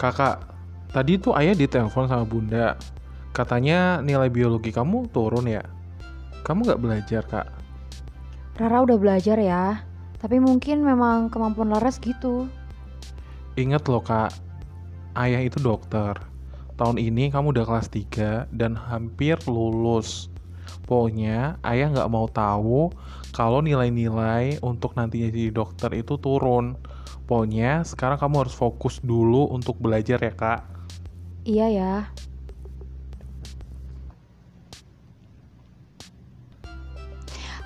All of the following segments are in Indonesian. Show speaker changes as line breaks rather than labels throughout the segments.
Kakak, tadi tuh ayah ditelepon sama bunda. Katanya nilai biologi kamu turun ya? Kamu nggak belajar, Kak?
Rara udah belajar ya, tapi mungkin memang kemampuan Laras gitu.
Ingat loh, Kak. Ayah itu dokter. Tahun ini kamu udah kelas 3 dan hampir lulus. Pokoknya ayah nggak mau tahu kalau nilai-nilai untuk nantinya jadi dokter itu turun. Pokoknya sekarang kamu harus fokus dulu untuk belajar ya kak.
Iya ya.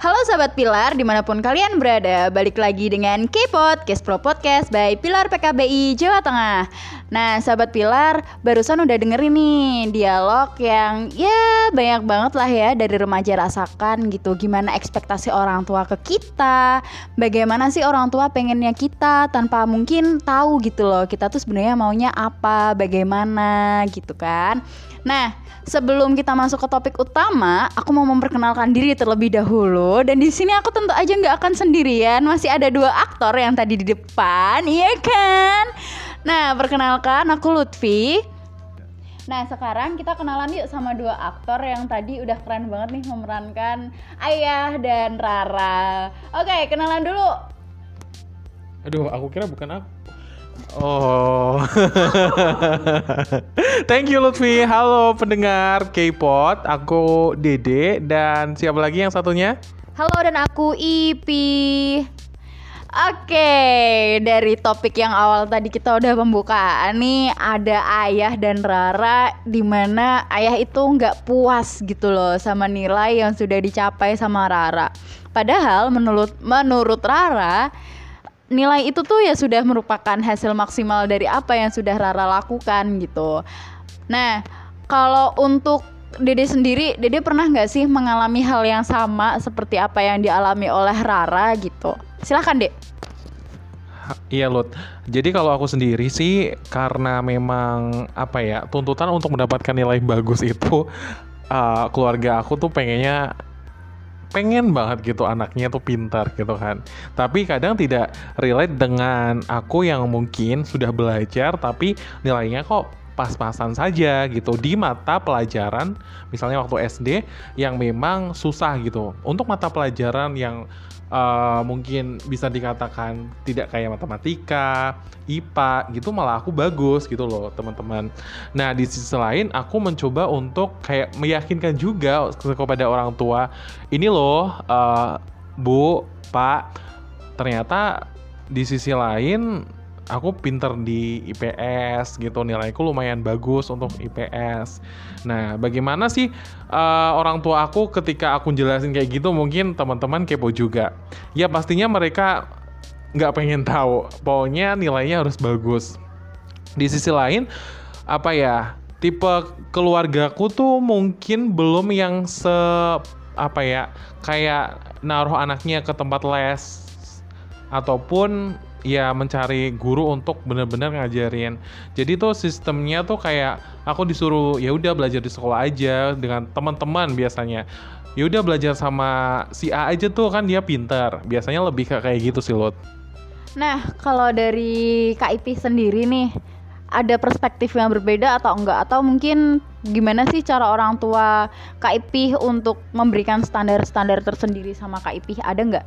Halo sahabat Pilar, di mana pun kalian berada, balik lagi dengan K-Pod, Pro Podcast by Pilar PKBI Jawa Tengah. Nah, sahabat Pilar, barusan udah dengerin nih dialog yang ya banyak banget lah ya dari remaja rasakan gitu. Gimana ekspektasi orang tua ke kita, bagaimana sih orang tua pengennya kita tanpa mungkin tahu gitu loh. Kita tuh sebenarnya maunya apa, bagaimana gitu kan. Nah, sebelum kita masuk ke topik utama, aku mau memperkenalkan diri terlebih dahulu. Dan di sini aku tentu aja nggak akan sendirian, masih ada dua aktor yang tadi di depan, iya kan? Nah, perkenalkan aku Lutfi. Nah, sekarang kita kenalan yuk sama dua aktor yang tadi udah keren banget nih memerankan Ayah dan Rara. Oke, kenalan dulu.
Aduh, aku kira bukan aku. Oh, thank you Lutfi. Halo pendengar K-Pod, aku Dede dan siapa lagi yang satunya?
Halo dan aku Ipi. Oke, dari topik yang awal tadi kita udah pembukaan nih ada Ayah dan Rara di mana Ayah itu nggak puas gitu loh sama nilai yang sudah dicapai sama Rara. Padahal menurut menurut Rara nilai itu tuh ya sudah merupakan hasil maksimal dari apa yang sudah Rara lakukan gitu. Nah, kalau untuk Dede sendiri, Dede pernah nggak sih mengalami hal yang sama seperti apa yang dialami oleh Rara gitu? Silahkan dek.
Iya Lut. Jadi kalau aku sendiri sih karena memang apa ya tuntutan untuk mendapatkan nilai bagus itu uh, keluarga aku tuh pengennya pengen banget gitu anaknya tuh pintar gitu kan. Tapi kadang tidak relate dengan aku yang mungkin sudah belajar tapi nilainya kok pas-pasan saja gitu di mata pelajaran misalnya waktu SD yang memang susah gitu. Untuk mata pelajaran yang uh, mungkin bisa dikatakan tidak kayak matematika, IPA gitu malah aku bagus gitu loh teman-teman. Nah di sisi lain aku mencoba untuk kayak meyakinkan juga kepada orang tua ini loh uh, Bu, Pak ternyata di sisi lain aku pinter di IPS gitu nilaiku lumayan bagus untuk IPS. Nah, bagaimana sih uh, orang tua aku ketika aku jelasin kayak gitu mungkin teman-teman kepo juga. Ya pastinya mereka nggak pengen tahu. Pokoknya nilainya harus bagus. Di sisi lain apa ya tipe keluargaku tuh mungkin belum yang se apa ya kayak naruh anaknya ke tempat les ataupun ya mencari guru untuk benar-benar ngajarin. Jadi tuh sistemnya tuh kayak aku disuruh ya udah belajar di sekolah aja dengan teman-teman biasanya. Ya udah belajar sama si A aja tuh kan dia pintar. Biasanya lebih kayak gitu sih Lut.
Nah, kalau dari Kak Ipi sendiri nih, ada perspektif yang berbeda atau enggak? Atau mungkin gimana sih cara orang tua Kak Ipi untuk memberikan standar-standar tersendiri sama Kak Ipi? Ada enggak?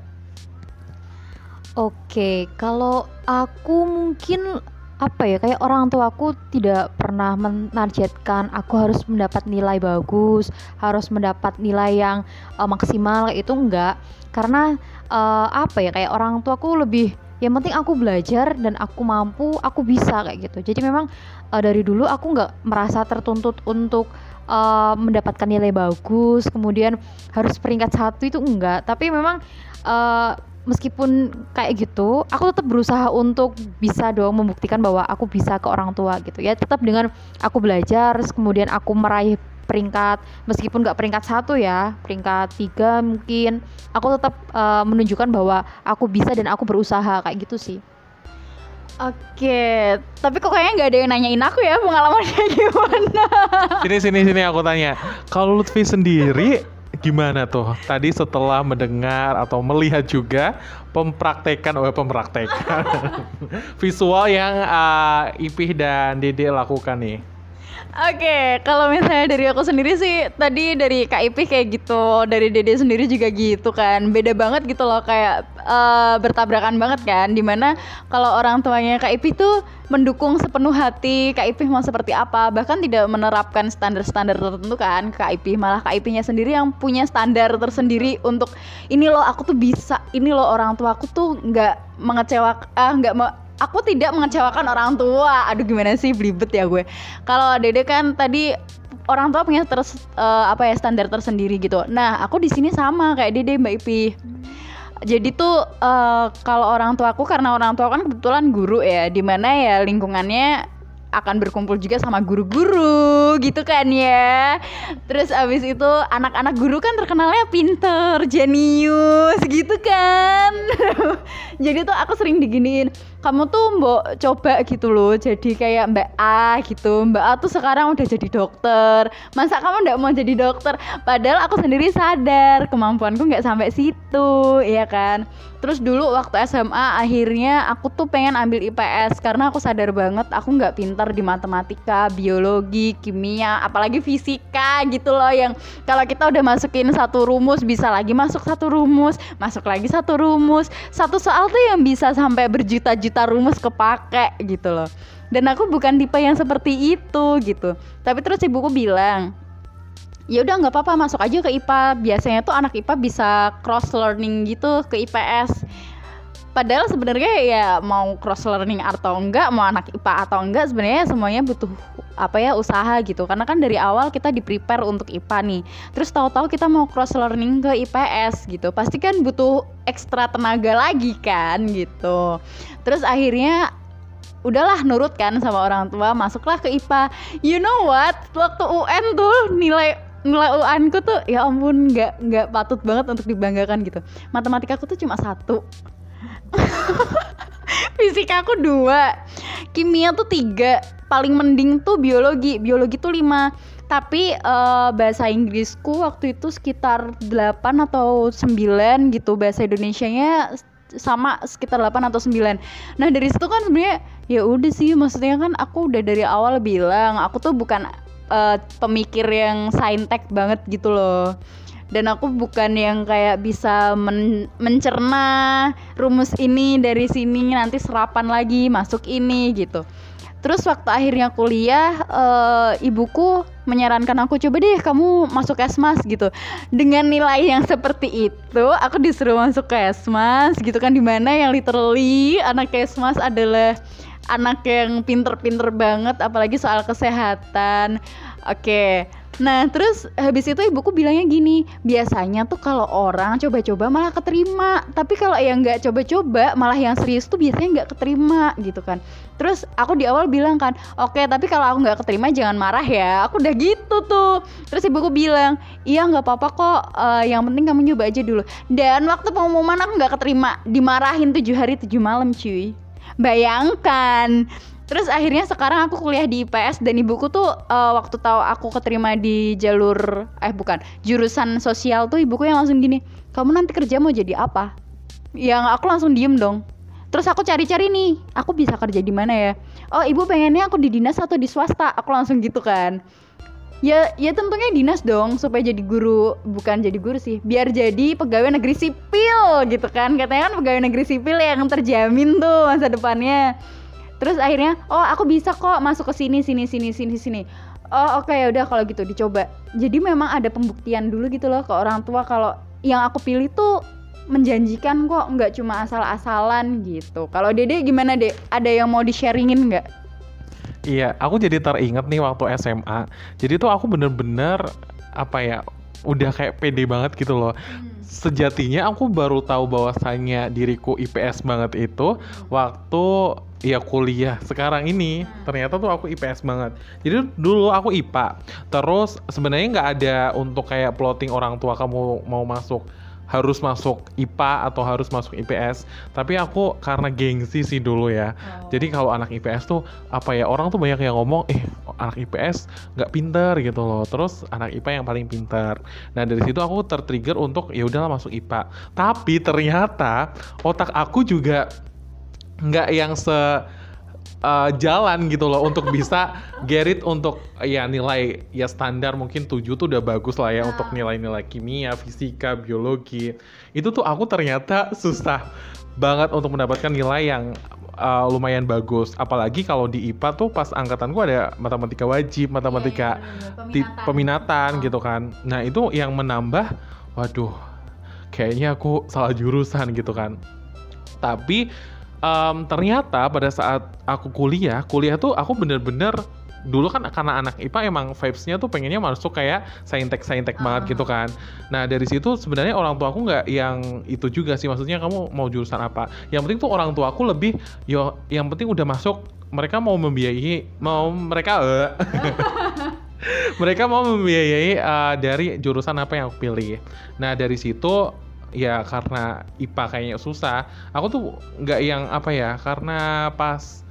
Oke, kalau aku mungkin apa ya kayak orang tua aku tidak pernah menargetkan aku harus mendapat nilai bagus, harus mendapat nilai yang uh, maksimal itu enggak. Karena uh, apa ya kayak orang tua aku lebih yang penting aku belajar dan aku mampu, aku bisa kayak gitu. Jadi memang uh, dari dulu aku nggak merasa tertuntut untuk uh, mendapatkan nilai bagus, kemudian harus peringkat satu itu enggak. Tapi memang uh, meskipun kayak gitu aku tetap berusaha untuk bisa dong membuktikan bahwa aku bisa ke orang tua gitu ya tetap dengan aku belajar kemudian aku meraih peringkat meskipun nggak peringkat satu ya peringkat tiga mungkin aku tetap uh, menunjukkan bahwa aku bisa dan aku berusaha kayak gitu sih
Oke, tapi kok kayaknya nggak ada yang nanyain aku ya pengalamannya gimana?
Sini sini sini aku tanya. Kalau Lutfi sendiri gimana tuh tadi setelah mendengar atau melihat juga pempraktekan oh pempraktekan visual yang uh, Ipih dan Dede lakukan nih
Oke, kalau misalnya dari aku sendiri sih tadi dari Kak Ipi kayak gitu, dari Dede sendiri juga gitu kan. Beda banget gitu loh kayak uh, bertabrakan banget kan di mana kalau orang tuanya Kak Ipi tuh mendukung sepenuh hati Kak Ipi mau seperti apa, bahkan tidak menerapkan standar-standar tertentu kan Kak Ipi, malah Kak Ipinya sendiri yang punya standar tersendiri untuk ini loh aku tuh bisa, ini loh orang tua aku tuh nggak mengecewakan, ah nggak aku tidak mengecewakan orang tua. Aduh gimana sih belibet ya gue. Kalau Dede kan tadi orang tua punya terus uh, apa ya standar tersendiri gitu. Nah, aku di sini sama kayak Dede Mbak Ipi. Jadi tuh uh, kalau orang tua aku karena orang tua kan kebetulan guru ya, di mana ya lingkungannya akan berkumpul juga sama guru-guru gitu kan ya terus abis itu anak-anak guru kan terkenalnya pinter jenius gitu kan jadi tuh aku sering diginiin kamu tuh mbok coba gitu loh jadi kayak mbak A gitu. Mbak A tuh sekarang udah jadi dokter. Masa kamu nggak mau jadi dokter? Padahal aku sendiri sadar kemampuanku nggak sampai situ ya kan? Terus dulu waktu SMA akhirnya aku tuh pengen ambil IPS karena aku sadar banget aku nggak pintar di matematika biologi kimia apalagi fisika gitu loh yang kalau kita udah masukin satu rumus bisa lagi masuk satu rumus masuk lagi satu rumus. Satu soal tuh yang bisa sampai berjuta-juta rumus kepake gitu loh. Dan aku bukan tipe yang seperti itu gitu. Tapi terus ibuku bilang ya udah nggak apa-apa masuk aja ke IPA biasanya tuh anak IPA bisa cross learning gitu ke IPS padahal sebenarnya ya mau cross learning atau enggak mau anak IPA atau enggak sebenarnya semuanya butuh apa ya usaha gitu. Karena kan dari awal kita di prepare untuk IPA nih. Terus tahu-tahu kita mau cross learning ke IPS gitu. Pasti kan butuh ekstra tenaga lagi kan gitu. Terus akhirnya udahlah nurut kan sama orang tua masuklah ke IPA you know what? Waktu UN tuh nilai nilai UN ku tuh ya ampun nggak nggak patut banget untuk dibanggakan gitu. Matematika aku tuh cuma satu fisika aku dua. Kimia tuh tiga. Paling mending tuh biologi. Biologi tuh lima. Tapi uh, bahasa Inggrisku waktu itu sekitar 8 atau 9 gitu. Bahasa Indonesianya sama sekitar 8 atau 9 nah dari situ kan sebenarnya ya udah sih. Maksudnya kan aku udah dari awal bilang aku tuh bukan uh, pemikir yang saintek banget gitu loh dan aku bukan yang kayak bisa men mencerna rumus ini dari sini nanti serapan lagi masuk ini gitu. Terus waktu akhirnya kuliah uh, ibuku menyarankan aku coba deh kamu masuk esmas gitu. Dengan nilai yang seperti itu aku disuruh masuk ke esmas gitu kan di mana yang literally anak esmas adalah anak yang pinter-pinter banget apalagi soal kesehatan. Oke Nah terus habis itu ibuku bilangnya gini Biasanya tuh kalau orang coba-coba malah keterima Tapi kalau yang nggak coba-coba malah yang serius tuh biasanya nggak keterima gitu kan. Terus aku di awal bilang kan Oke tapi kalau aku nggak keterima jangan marah ya. Aku udah gitu tuh. Terus ibuku bilang Iya nggak apa-apa kok uh, Yang penting kamu nyoba aja dulu. Dan waktu pengumuman aku nggak keterima Dimarahin tujuh hari tujuh malam cuy. Bayangkan. Terus akhirnya sekarang aku kuliah di IPS dan ibuku tuh uh, waktu tahu aku keterima di jalur eh bukan jurusan sosial tuh ibuku yang langsung gini, kamu nanti kerja mau jadi apa? Yang aku langsung diem dong. Terus aku cari-cari nih, aku bisa kerja di mana ya? Oh ibu pengennya aku di dinas atau di swasta? Aku langsung gitu kan. Ya, ya tentunya dinas dong supaya jadi guru, bukan jadi guru sih, biar jadi pegawai negeri sipil gitu kan. Katanya kan pegawai negeri sipil yang terjamin tuh masa depannya. Terus akhirnya, oh aku bisa kok masuk ke sini, sini, sini, sini, sini. Oh oke okay, ya udah kalau gitu dicoba. Jadi memang ada pembuktian dulu gitu loh ke orang tua kalau yang aku pilih tuh menjanjikan kok, nggak cuma asal-asalan gitu. Kalau Dede gimana deh? Ada yang mau di sharingin nggak?
Iya, aku jadi teringat nih waktu SMA. Jadi tuh aku bener-bener apa ya, udah kayak pede banget gitu loh. Hmm. Sejatinya aku baru tahu bahwasannya diriku IPS banget itu waktu ya kuliah. Sekarang ini hmm. ternyata tuh aku IPS banget. Jadi dulu aku IPA terus sebenarnya nggak ada untuk kayak plotting orang tua kamu mau masuk harus masuk IPA atau harus masuk IPS tapi aku karena gengsi sih dulu ya. Oh. jadi kalau anak IPS tuh apa ya orang tuh banyak yang ngomong eh anak IPS nggak pinter gitu loh. Terus anak IPA yang paling pinter. Nah dari situ aku tertrigger untuk ya udahlah masuk IPA tapi ternyata otak aku juga nggak yang se uh, jalan gitu loh untuk bisa gerit untuk ya nilai ya standar mungkin 7 tuh udah bagus lah ya untuk nilai-nilai kimia, fisika, biologi. Itu tuh aku ternyata susah banget untuk mendapatkan nilai yang uh, lumayan bagus. Apalagi kalau di IPA tuh pas angkatanku ada matematika wajib, matematika
bener,
ti-
peminatan.
peminatan
Oh.
gitu kan. Nah, itu yang menambah waduh kayaknya aku salah jurusan gitu kan. Tapi em, ternyata pada saat aku kuliah, kuliah tuh aku bener-bener dulu kan karena anak IPA emang vibes-nya tuh pengennya masuk kayak saintek saintek banget
Ah.
gitu kan. Nah dari situ sebenarnya orang tua aku nggak yang itu juga sih maksudnya kamu mau jurusan apa. Yang penting tuh orang tua aku lebih yo yang penting udah masuk mereka mau membiayai mau mereka eh, mereka mau membiayai eh, dari jurusan apa yang aku pilih. Nah dari situ ya karena IPA kayaknya susah, aku tuh nggak yang apa ya karena pas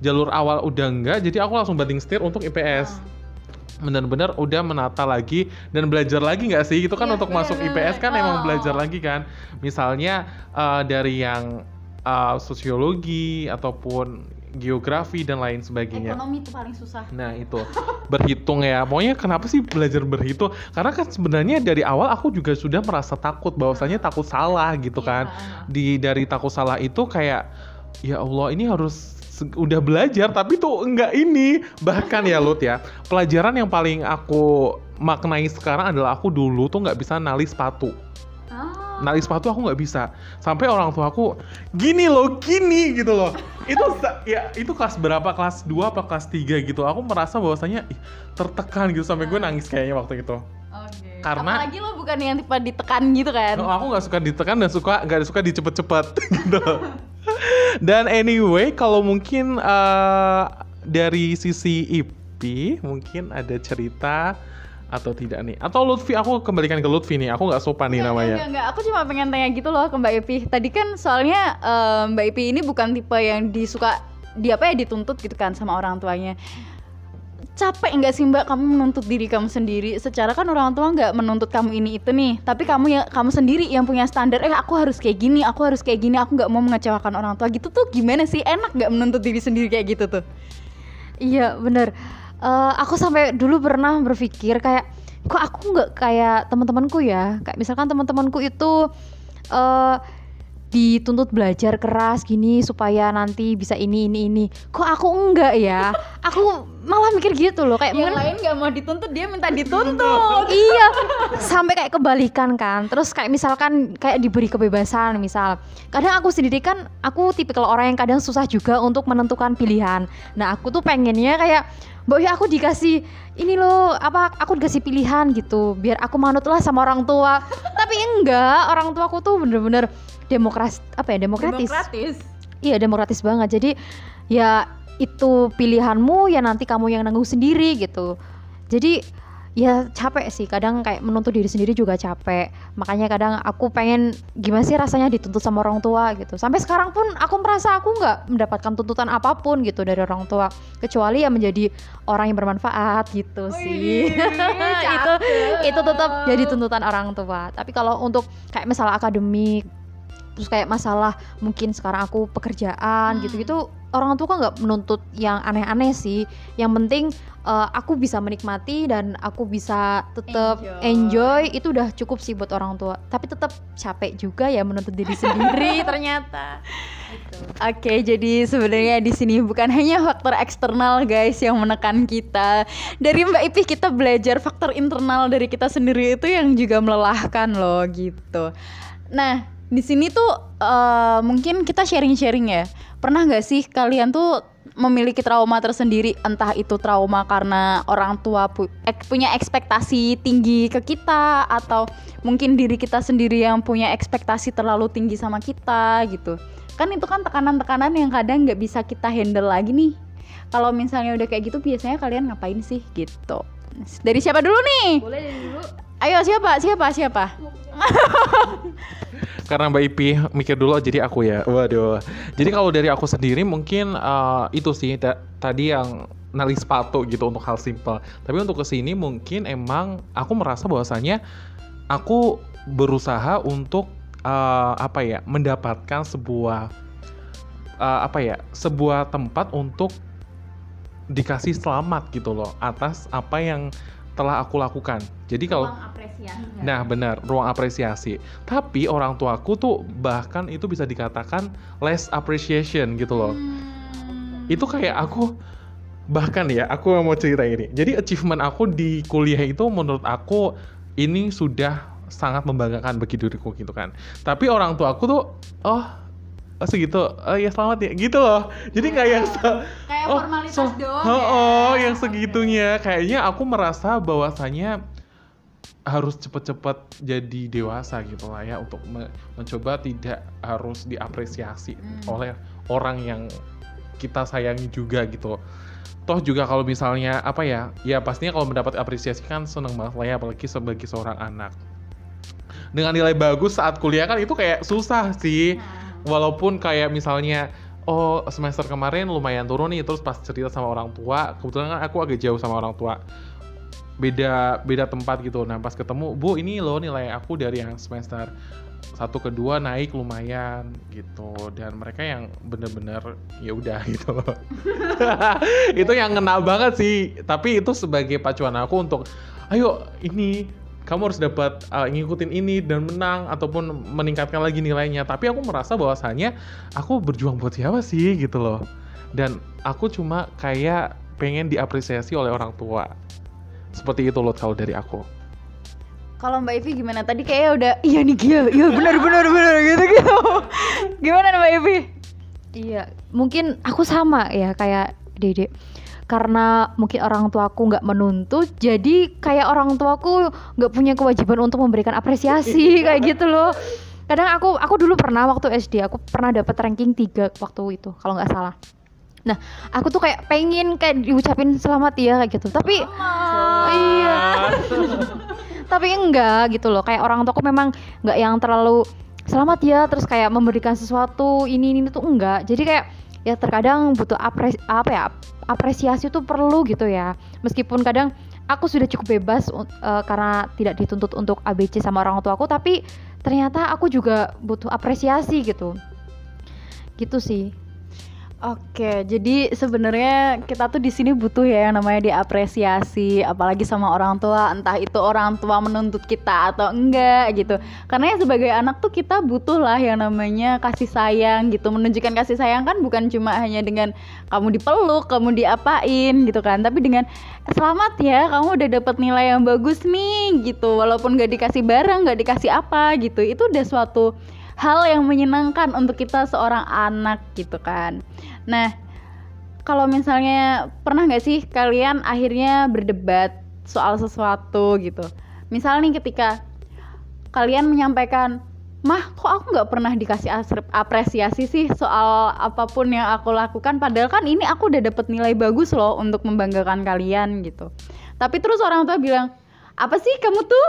jalur awal udah enggak, jadi aku langsung banting setir untuk IPS. Bener-bener udah menata lagi dan belajar lagi nggak sih? Itu kan
Iya,
untuk masuk
bener-bener.
IPS kan emang
Oh.
belajar lagi kan. Misalnya eh, dari yang eh, sosiologi ataupun geografi dan lain sebagainya.
Ekonomi itu paling susah.
Nah itu berhitung ya. Pokoknya kenapa sih belajar berhitung? Karena kan sebenarnya dari awal aku juga sudah merasa takut bahwasanya takut salah gitu
Iya,
kan. Di dari takut salah itu kayak ya Allah ini harus udah belajar tapi tuh enggak ini bahkan ya Lut ya pelajaran yang paling aku maknai sekarang adalah aku dulu tuh nggak bisa nali sepatu
Ah.
nali sepatu aku nggak bisa. Sampai orang tua aku gini loh gini gitu loh. Itu ya itu kelas berapa? Kelas 2 apa kelas 3 gitu. Aku merasa bahwasanya ih, tertekan gitu. Sampai gue nangis kayaknya waktu itu.
Oke.
Karena-
apalagi lo bukan yang tipe ditekan gitu kan.
Oh, aku nggak suka ditekan dan suka nggak suka dicepet-cepet gitu. Dan anyway kalau mungkin eh, dari sisi IP mungkin ada cerita atau tidak nih atau Lutfi aku kembalikan ke Lutfi nih aku nggak sopan nih
Enggak,
namanya
Enggak, enggak, aku cuma pengen tanya gitu loh ke Mbak Epi. Tadi kan soalnya eh, Mbak Epi ini bukan tipe yang disuka di apa ya dituntut gitu kan sama orang tuanya. Capek nggak sih Mbak kamu menuntut diri kamu sendiri? Secara kan orang tua nggak menuntut kamu ini itu nih, tapi kamu ya kamu sendiri yang punya standar. Eh aku harus kayak gini, aku harus kayak gini, aku nggak mau mengecewakan orang tua gitu tuh gimana sih? Enak nggak menuntut diri sendiri kayak gitu tuh?
Iya bener. Eh, aku sampai dulu pernah berpikir kayak kok aku nggak kayak teman-temanku ya. Kayak misalkan teman-temanku itu eh dituntut belajar keras gini supaya nanti bisa ini ini ini. Kok aku enggak ya? Aku malah mikir gitu loh kayak
Yang
mungkin-
lain nggak mau dituntut, dia minta dituntut.
iya sampai kayak kebalikan kan terus kayak misalkan kayak diberi kebebasan misal kadang aku sendiri kan aku tipikal orang yang kadang susah juga untuk menentukan pilihan nah aku tuh pengennya kayak Mbak aku dikasih ini loh apa aku dikasih pilihan gitu biar aku manut lah sama orang tua tapi enggak orang tua aku tuh bener-bener demokrasi apa ya demokratis
Demokratis.
Iya demokratis banget. Jadi ya itu pilihanmu ya nanti kamu yang nanggung sendiri gitu. Jadi ya capek sih kadang kayak menuntut diri sendiri juga capek. Makanya kadang aku pengen gimana sih rasanya dituntut sama orang tua gitu. Sampai sekarang pun aku merasa aku nggak mendapatkan tuntutan apa pun gitu dari orang tua kecuali ya menjadi orang yang bermanfaat gitu sih. itu itu tetap jadi tuntutan orang tua. Tapi kalau untuk kayak masalah akademik terus kayak masalah mungkin sekarang aku pekerjaan
Hmm.
Orang tua kan nggak menuntut yang aneh-aneh sih yang penting eh, aku bisa menikmati dan aku bisa tetap
Enjoy.
enjoy. itu udah cukup sih buat orang tua tapi tetap capek juga ya menuntut diri sendiri ternyata gitu.
Oke, jadi sebenarnya di sini bukan hanya faktor eksternal guys yang menekan kita. Dari Mbak Ipih kita belajar faktor internal dari kita sendiri itu yang juga melelahkan loh gitu. Nah, di sini tuh eh, mungkin kita sharing-sharing ya. Pernah nggak sih kalian tuh memiliki trauma tersendiri? Entah itu trauma karena orang tua pu- ek- punya ekspektasi tinggi ke kita atau mungkin diri kita sendiri yang punya ekspektasi terlalu tinggi sama kita gitu. Kan itu kan tekanan-tekanan yang kadang nggak bisa kita handle lagi nih. Kalau misalnya udah kayak gitu biasanya kalian ngapain sih gitu. Dari siapa dulu nih?
Boleh dari dulu.
Ayo siapa? Siapa? Siapa
karena Mbak Ipi mikir dulu jadi aku ya. Waduh. Jadi kalau dari aku sendiri mungkin eh, itu sih ta- tadi yang nali sepatu gitu untuk hal simple. Tapi untuk ke sini mungkin emang aku merasa bahwasanya aku berusaha untuk eh, apa ya mendapatkan sebuah eh, apa ya sebuah tempat untuk dikasih selamat gitu loh atas apa yang telah aku lakukan. Jadi kalau Nah benar, ruang apresiasi. Tapi orang tuaku tuh bahkan itu bisa dikatakan less appreciation gitu loh. Itu kayak aku bahkan ya, aku mau cerita ini. Jadi achievement aku di kuliah itu menurut aku ini sudah sangat membanggakan bagi diriku gitu kan. Tapi orang tuaku tuh oh segitu, oh ya selamat ya gitu loh. Jadi kayak yang se-
Kayak
Oh,
formalitas
so-
doang
oh,
ya.
oh, yang segitunya. Kayaknya aku merasa bahwasanya harus cepet-cepet jadi dewasa gitu lah ya untuk me- mencoba tidak harus diapresiasi
Hmm.
oleh orang yang kita sayangi juga gitu. Toh juga kalau misalnya apa ya, ya pastinya kalau mendapat apresiasi kan seneng banget lah ya apalagi sebagai seorang anak. Dengan nilai bagus saat kuliah kan itu kayak susah sih walaupun kayak misalnya oh semester kemarin lumayan turun nih terus pas cerita sama orang tua kebetulan kan aku agak jauh sama orang tua beda beda tempat gitu. Nah pas ketemu bu ini loh nilai aku dari yang semester satu kedua naik lumayan gitu. Dan mereka yang bener-bener ya udah gitu. Loh itu yang ngena banget sih. Tapi itu sebagai pacuan aku untuk ayo ini kamu harus dapat uh, ngikutin ini dan menang ataupun meningkatkan lagi nilainya. Tapi aku merasa bahwasanya aku berjuang buat siapa sih gitu loh. Dan aku cuma kayak pengen diapresiasi oleh orang tua seperti itu loh kalau dari aku
Kalau Mbak Ivi gimana? Tadi kayaknya udah iya nih Gia, iya benar benar benar gitu gitu. Gimana Mbak Ivi?
Iya, mungkin aku sama ya kayak Dede. Karena mungkin orang tuaku nggak menuntut, jadi kayak orang tuaku nggak punya kewajiban untuk memberikan apresiasi kayak gitu loh. Kadang aku aku dulu pernah waktu SD aku pernah dapat ranking 3 waktu itu kalau nggak salah. Nah, aku tuh kayak pengen kayak diucapin selamat ya kayak gitu. Tapi iya. Tapi enggak gitu loh. Kayak orang tuaku memang nggak yang terlalu selamat ya terus kayak memberikan sesuatu ini ini tuh enggak. Jadi kayak ya terkadang butuh apres apa ya apresiasi tuh perlu gitu ya. Meskipun kadang aku sudah cukup bebas uh, karena tidak dituntut untuk ABC sama orang tuaku tapi ternyata aku juga butuh apresiasi gitu. Gitu sih.
Oke, jadi sebenarnya kita tuh di sini butuh ya yang namanya diapresiasi, apalagi sama orang tua, entah itu orang tua menuntut kita atau enggak gitu. Karena ya sebagai anak tuh kita butuh lah yang namanya kasih sayang gitu. Menunjukkan kasih sayang kan bukan cuma hanya dengan kamu dipeluk, kamu diapain gitu kan, tapi dengan selamat ya, kamu udah dapat nilai yang bagus nih gitu. Walaupun gak dikasih barang, gak dikasih apa gitu, itu udah suatu hal yang menyenangkan untuk kita seorang anak gitu kan. Nah, kalau misalnya pernah nggak sih kalian akhirnya berdebat soal sesuatu gitu? Misal nih ketika kalian menyampaikan, mah kok aku nggak pernah dikasih apresiasi sih soal apa pun yang aku lakukan, padahal kan ini aku udah dapet nilai bagus loh untuk membanggakan kalian gitu. Tapi terus orang tua bilang, apa sih kamu tuh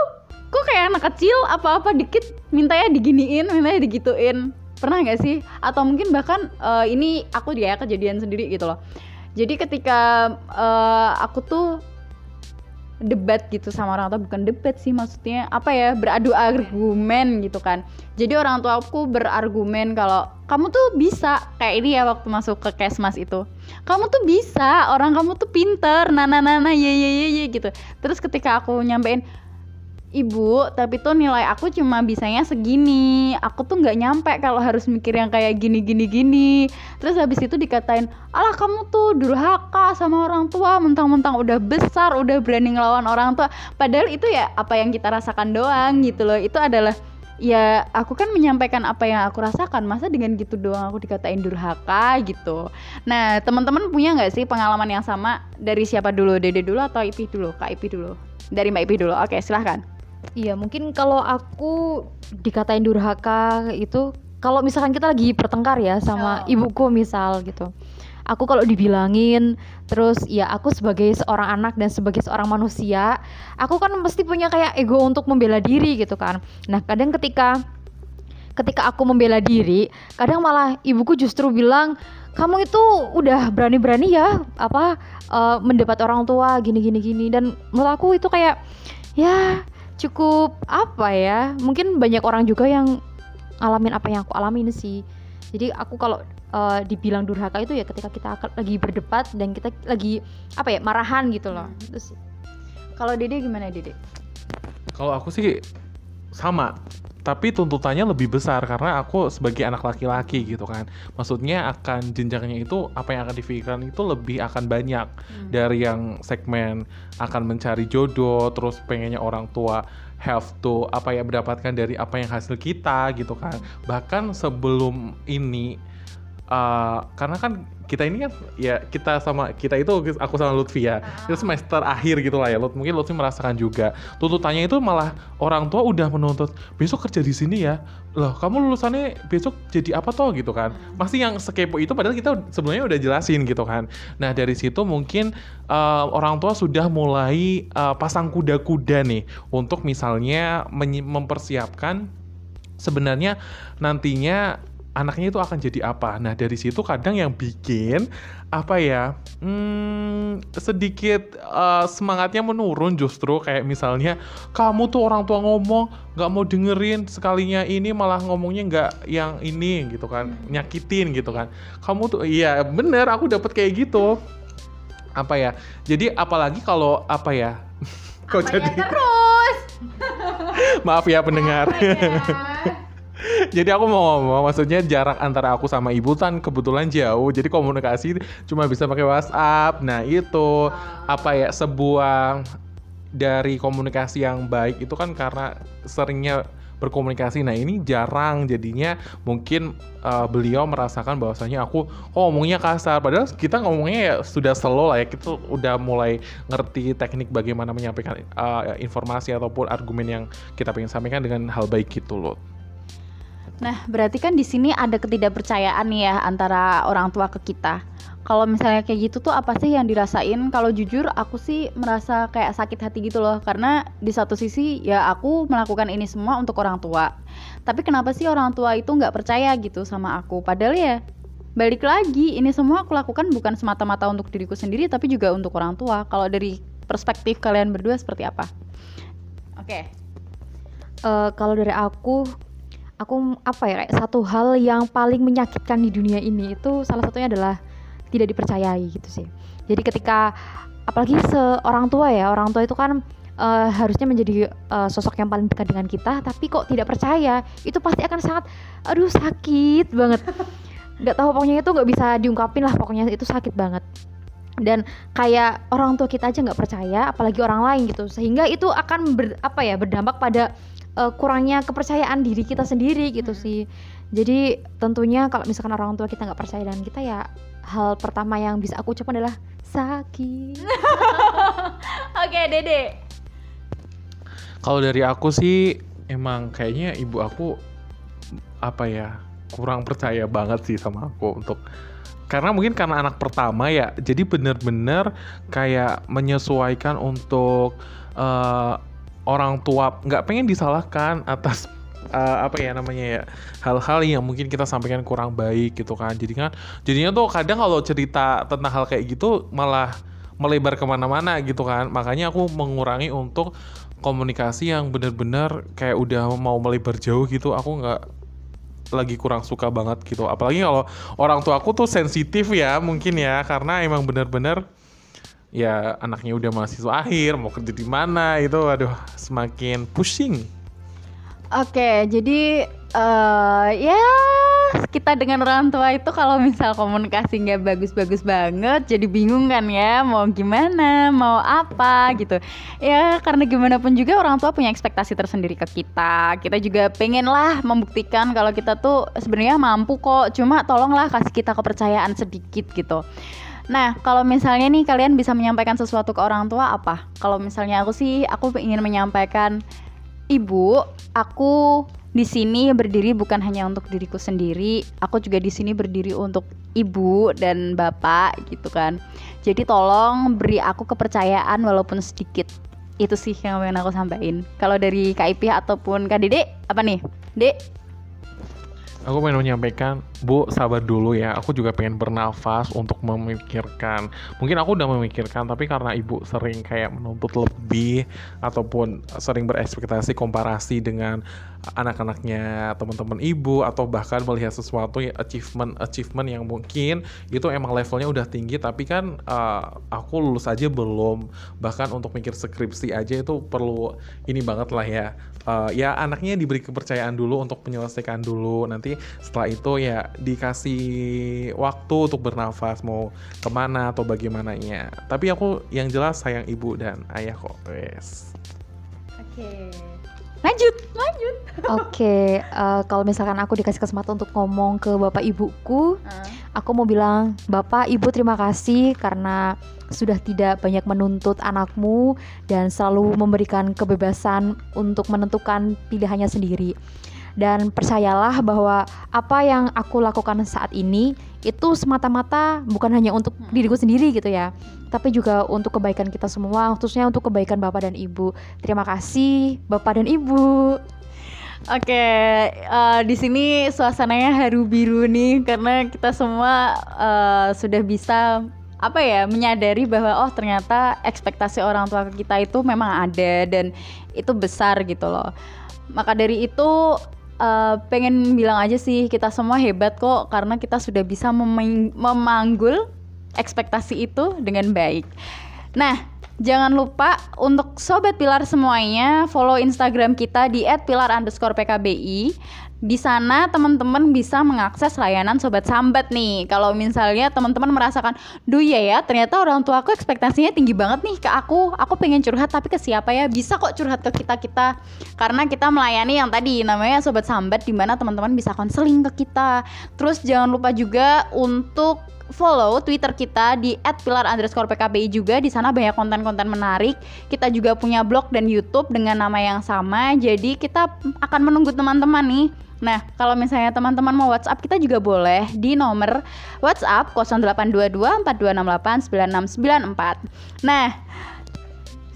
kok kayak anak kecil apa-apa dikit mintanya diginiin mintanya digituin. Pernah nggak sih? Atau mungkin bahkan eh, ini aku ya kejadian sendiri gitu loh. Jadi ketika eh, aku tuh debat gitu sama orang tua bukan debat sih maksudnya apa ya beradu argumen gitu kan. Jadi orang tua aku berargumen kalau kamu tuh bisa kayak ini ya waktu masuk ke kesmas itu. Kamu tuh bisa orang kamu tuh pinter nana nana ye ye ye ye gitu. Terus ketika aku nyampein Ibu, tapi tuh nilai aku cuma bisanya segini. Aku tuh nggak nyampe kalau harus mikir yang kayak gini gini gini. Terus habis itu dikatain, "Alah, kamu tuh durhaka sama orang tua, mentang-mentang udah besar, udah berani ngelawan orang tua." Padahal itu ya apa yang kita rasakan doang gitu loh. Itu adalah ya aku kan menyampaikan apa yang aku rasakan. Masa dengan gitu doang aku dikatain durhaka gitu. Nah, teman-teman punya nggak sih pengalaman yang sama dari siapa dulu? Dede dulu atau Ipi dulu? Kak Ipi dulu. Dari Mbak Ipi dulu. Oke, silahkan.
Iya, mungkin kalau aku dikatain durhaka itu kalau misalkan kita lagi bertengkar ya sama
Oh.
ibuku misal gitu. Aku kalau dibilangin terus ya aku sebagai seorang anak dan sebagai seorang manusia, aku kan mesti punya kayak ego untuk membela diri gitu kan. Nah, kadang ketika ketika aku membela diri kadang malah ibuku justru bilang kamu itu udah berani-berani ya apa uh, mendapat orang tua gini gini gini dan menurut aku itu kayak ya cukup apa ya mungkin banyak orang juga yang ngalamin apa yang aku alamin sih. Jadi aku kalau uh, dibilang durhaka itu ya ketika kita lagi berdebat dan kita lagi apa ya marahan gitu loh. Hmm. sih
kalau Dede gimana Dede?
Kalau aku sih sama tapi tuntutannya lebih besar karena aku sebagai anak laki-laki gitu kan maksudnya akan jenjangnya itu apa yang akan difikirkan itu lebih akan banyak hmm. dari yang segmen akan mencari jodoh terus pengennya orang tua have to apa ya mendapatkan dari apa yang hasil kita gitu kan bahkan sebelum ini uh, karena kan kita ini kan ya kita sama kita itu aku sama Lutfi ya. Itu semester akhir gitu lah ya Lut mungkin Lutfi merasakan juga. Tuntutannya itu malah orang tua udah menuntut besok kerja di sini ya. Loh kamu lulusannya besok jadi apa toh? Gitu kan. Masih yang sekepo itu padahal kita sebelumnya udah jelasin gitu kan. Nah dari situ mungkin uh, orang tua sudah mulai uh, pasang kuda-kuda nih untuk misalnya mempersiapkan sebenarnya nantinya anaknya itu akan jadi apa. Nah dari situ kadang yang bikin apa ya hmm, sedikit uh, semangatnya menurun justru. Kayak misalnya kamu tuh orang tua ngomong nggak mau dengerin sekalinya ini malah ngomongnya nggak yang ini gitu kan. Nyakitin gitu kan. Kamu tuh iya bener aku dapat kayak gitu. Apa ya jadi apalagi kalau apa ya
kok jadi terus?
Maaf ya pendengar jadi aku mau ngomong maksudnya jarak antara aku sama ibu kan kebetulan jauh jadi komunikasi cuma bisa pakai WhatsApp nah itu apa ya sebuah dari komunikasi yang baik itu kan karena seringnya berkomunikasi. Nah ini jarang jadinya mungkin uh, beliau merasakan bahwasanya aku oh ngomongnya kasar. Padahal kita ngomongnya ya sudah slow lah ya. Kita udah mulai ngerti teknik bagaimana menyampaikan uh, informasi ataupun argumen yang kita pengen sampaikan dengan hal baik gitu loh.
Nah, berarti kan di sini ada ketidakpercayaan nih ya antara orang tua ke kita. Kalau misalnya kayak gitu tuh apa sih yang dirasain? Kalau jujur aku sih merasa kayak sakit hati gitu loh karena di satu sisi ya aku melakukan ini semua untuk orang tua. Tapi kenapa sih orang tua itu nggak percaya gitu sama aku? Padahal ya balik lagi ini semua aku lakukan bukan semata-mata untuk diriku sendiri tapi juga untuk orang tua. Kalau dari perspektif kalian berdua seperti apa? Oke. Okay.
Uh, eh, kalau dari aku aku apa ya kayak satu hal yang paling menyakitkan di dunia ini itu salah satunya adalah tidak dipercayai gitu sih. Jadi ketika apalagi seorang tua ya, orang tua itu kan uh, harusnya menjadi uh, sosok yang paling dekat dengan kita, tapi kok tidak percaya, itu pasti akan sangat aduh sakit banget. Gak tahu pokoknya itu nggak bisa diungkapin lah pokoknya itu sakit banget dan kayak orang tua kita aja nggak percaya apalagi orang lain gitu sehingga itu akan ber, apa ya berdampak pada uh, kurangnya kepercayaan diri kita sendiri gitu hmm. sih. Jadi tentunya kalau misalkan orang tua kita nggak percaya dengan kita ya hal pertama yang bisa aku ucapkan adalah sakit.
Oke okay, dede.
Kalau dari aku sih emang kayaknya ibu aku apa ya kurang percaya banget sih sama aku untuk karena mungkin karena anak pertama ya jadi bener-bener kayak menyesuaikan untuk uh, orang tua nggak pengen disalahkan atas uh, apa ya namanya ya hal-hal yang mungkin kita sampaikan kurang baik gitu kan. Jadi kan jadinya tuh kadang kalau cerita tentang hal kayak gitu malah melebar ke mana-mana gitu kan. Makanya aku mengurangi untuk komunikasi yang bener-bener kayak udah mau melebar jauh gitu. Aku nggak lagi kurang suka banget gitu. Apalagi kalau orang tua aku tuh sensitif ya mungkin ya. Karena emang bener-bener ya anaknya udah mahasiswa akhir mau kerja di mana itu aduh semakin pusing.
Oke, jadi uh, ya kita dengan orang tua itu kalau misal komunikasi nggak bagus-bagus banget, jadi bingung kan ya mau gimana, mau apa gitu. Ya karena gimana pun juga orang tua punya ekspektasi tersendiri ke kita. Kita juga pengen lah membuktikan kalau kita tuh sebenarnya mampu kok. Cuma tolonglah kasih kita kepercayaan sedikit gitu. Nah, kalau misalnya nih kalian bisa menyampaikan sesuatu ke orang tua apa? Kalau misalnya aku sih, aku ingin menyampaikan, ibu, aku di sini berdiri bukan hanya untuk diriku sendiri, aku juga di sini berdiri untuk ibu dan bapak gitu kan. Jadi tolong beri aku kepercayaan walaupun sedikit. Itu sih yang pengen aku sampaikan. Kalau dari KIP ataupun Dede, apa nih? Dek?
Aku pengen menyampaikan, Bu, sabar dulu ya. Aku juga pengen bernafas untuk memikirkan. Mungkin aku udah memikirkan, tapi karena Ibu sering kayak menuntut lebih ataupun sering berekspektasi komparasi dengan anak-anaknya teman-teman Ibu atau bahkan melihat sesuatu yang achievement achievement yang mungkin itu emang levelnya udah tinggi, tapi kan uh, aku lulus aja belum. Bahkan untuk mikir skripsi aja itu perlu ini banget lah ya. Uh, ya anaknya diberi kepercayaan dulu untuk menyelesaikan dulu nanti setelah itu ya dikasih waktu untuk bernafas mau ke mana atau bagaimananya. Tapi aku yang jelas sayang ibu dan ayah kok. Wes.
Oke. Lanjut. Lanjut.
Oke, uh, kalau misalkan aku dikasih kesempatan untuk ngomong ke bapak ibuku,
uh.
aku mau bilang, Bapak, Ibu terima kasih karena sudah tidak banyak menuntut anakmu dan selalu memberikan kebebasan untuk menentukan pilihannya sendiri dan percayalah bahwa apa yang aku lakukan saat ini itu semata-mata bukan hanya untuk hmm. diriku sendiri gitu ya tapi juga untuk kebaikan kita semua khususnya untuk kebaikan bapak dan ibu terima kasih bapak dan ibu
Oke, okay, uh, eh, di sini suasananya haru biru nih karena kita semua uh, sudah bisa apa ya menyadari bahwa oh ternyata ekspektasi orang tua kita itu memang ada dan itu besar gitu loh. Maka dari itu uh, pengen bilang aja sih kita semua hebat kok karena kita sudah bisa memanggul ekspektasi itu dengan baik. Nah, jangan lupa untuk sobat pilar semuanya follow Instagram kita di @pilar_pkbi di sana teman-teman bisa mengakses layanan sobat sambat nih. Kalau misalnya teman-teman merasakan, duh ya ya, ternyata orang tua aku ekspektasinya tinggi banget nih ke aku. Aku pengen curhat tapi ke siapa ya? Bisa kok curhat ke kita kita. Karena kita melayani yang tadi namanya sobat sambat di mana teman-teman bisa konseling ke kita. Terus jangan lupa juga untuk follow Twitter kita di @pilar_pkbi juga di sana banyak konten-konten menarik. Kita juga punya blog dan YouTube dengan nama yang sama. Jadi kita akan menunggu teman-teman nih Nah, kalau misalnya teman-teman mau WhatsApp kita juga boleh di nomor WhatsApp 0822 4268 9694. Nah,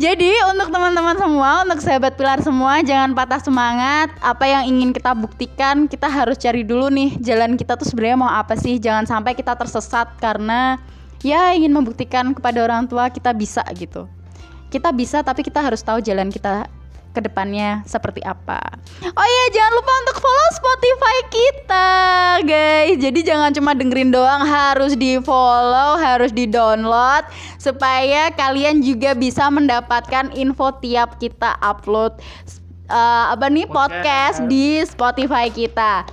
jadi untuk teman-teman semua, untuk sahabat pilar semua, jangan patah semangat. Apa yang ingin kita buktikan, kita harus cari dulu nih jalan kita tuh sebenarnya mau apa sih. Jangan sampai kita tersesat karena ya ingin membuktikan kepada orang tua kita bisa gitu. Kita bisa tapi kita harus tahu jalan kita ke depannya seperti apa. Oh iya jangan lupa untuk follow Spotify kita guys. Jadi jangan cuma dengerin doang, harus di follow, harus di download supaya kalian juga bisa mendapatkan info tiap kita upload uh, apa nih podcast. podcast di Spotify kita.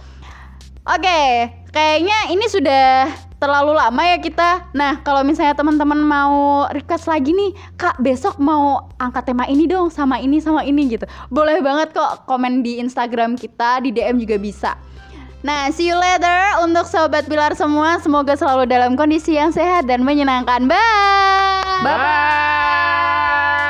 Oke, okay, kayaknya ini sudah terlalu lama ya kita. Nah, kalau misalnya teman-teman mau request lagi nih, Kak, besok mau angkat tema ini dong sama ini sama ini gitu. Boleh banget kok komen di Instagram kita, di DM juga bisa. Nah, see you later untuk sobat pilar semua. Semoga selalu dalam kondisi yang sehat dan menyenangkan. Bye.
Bye. Bye.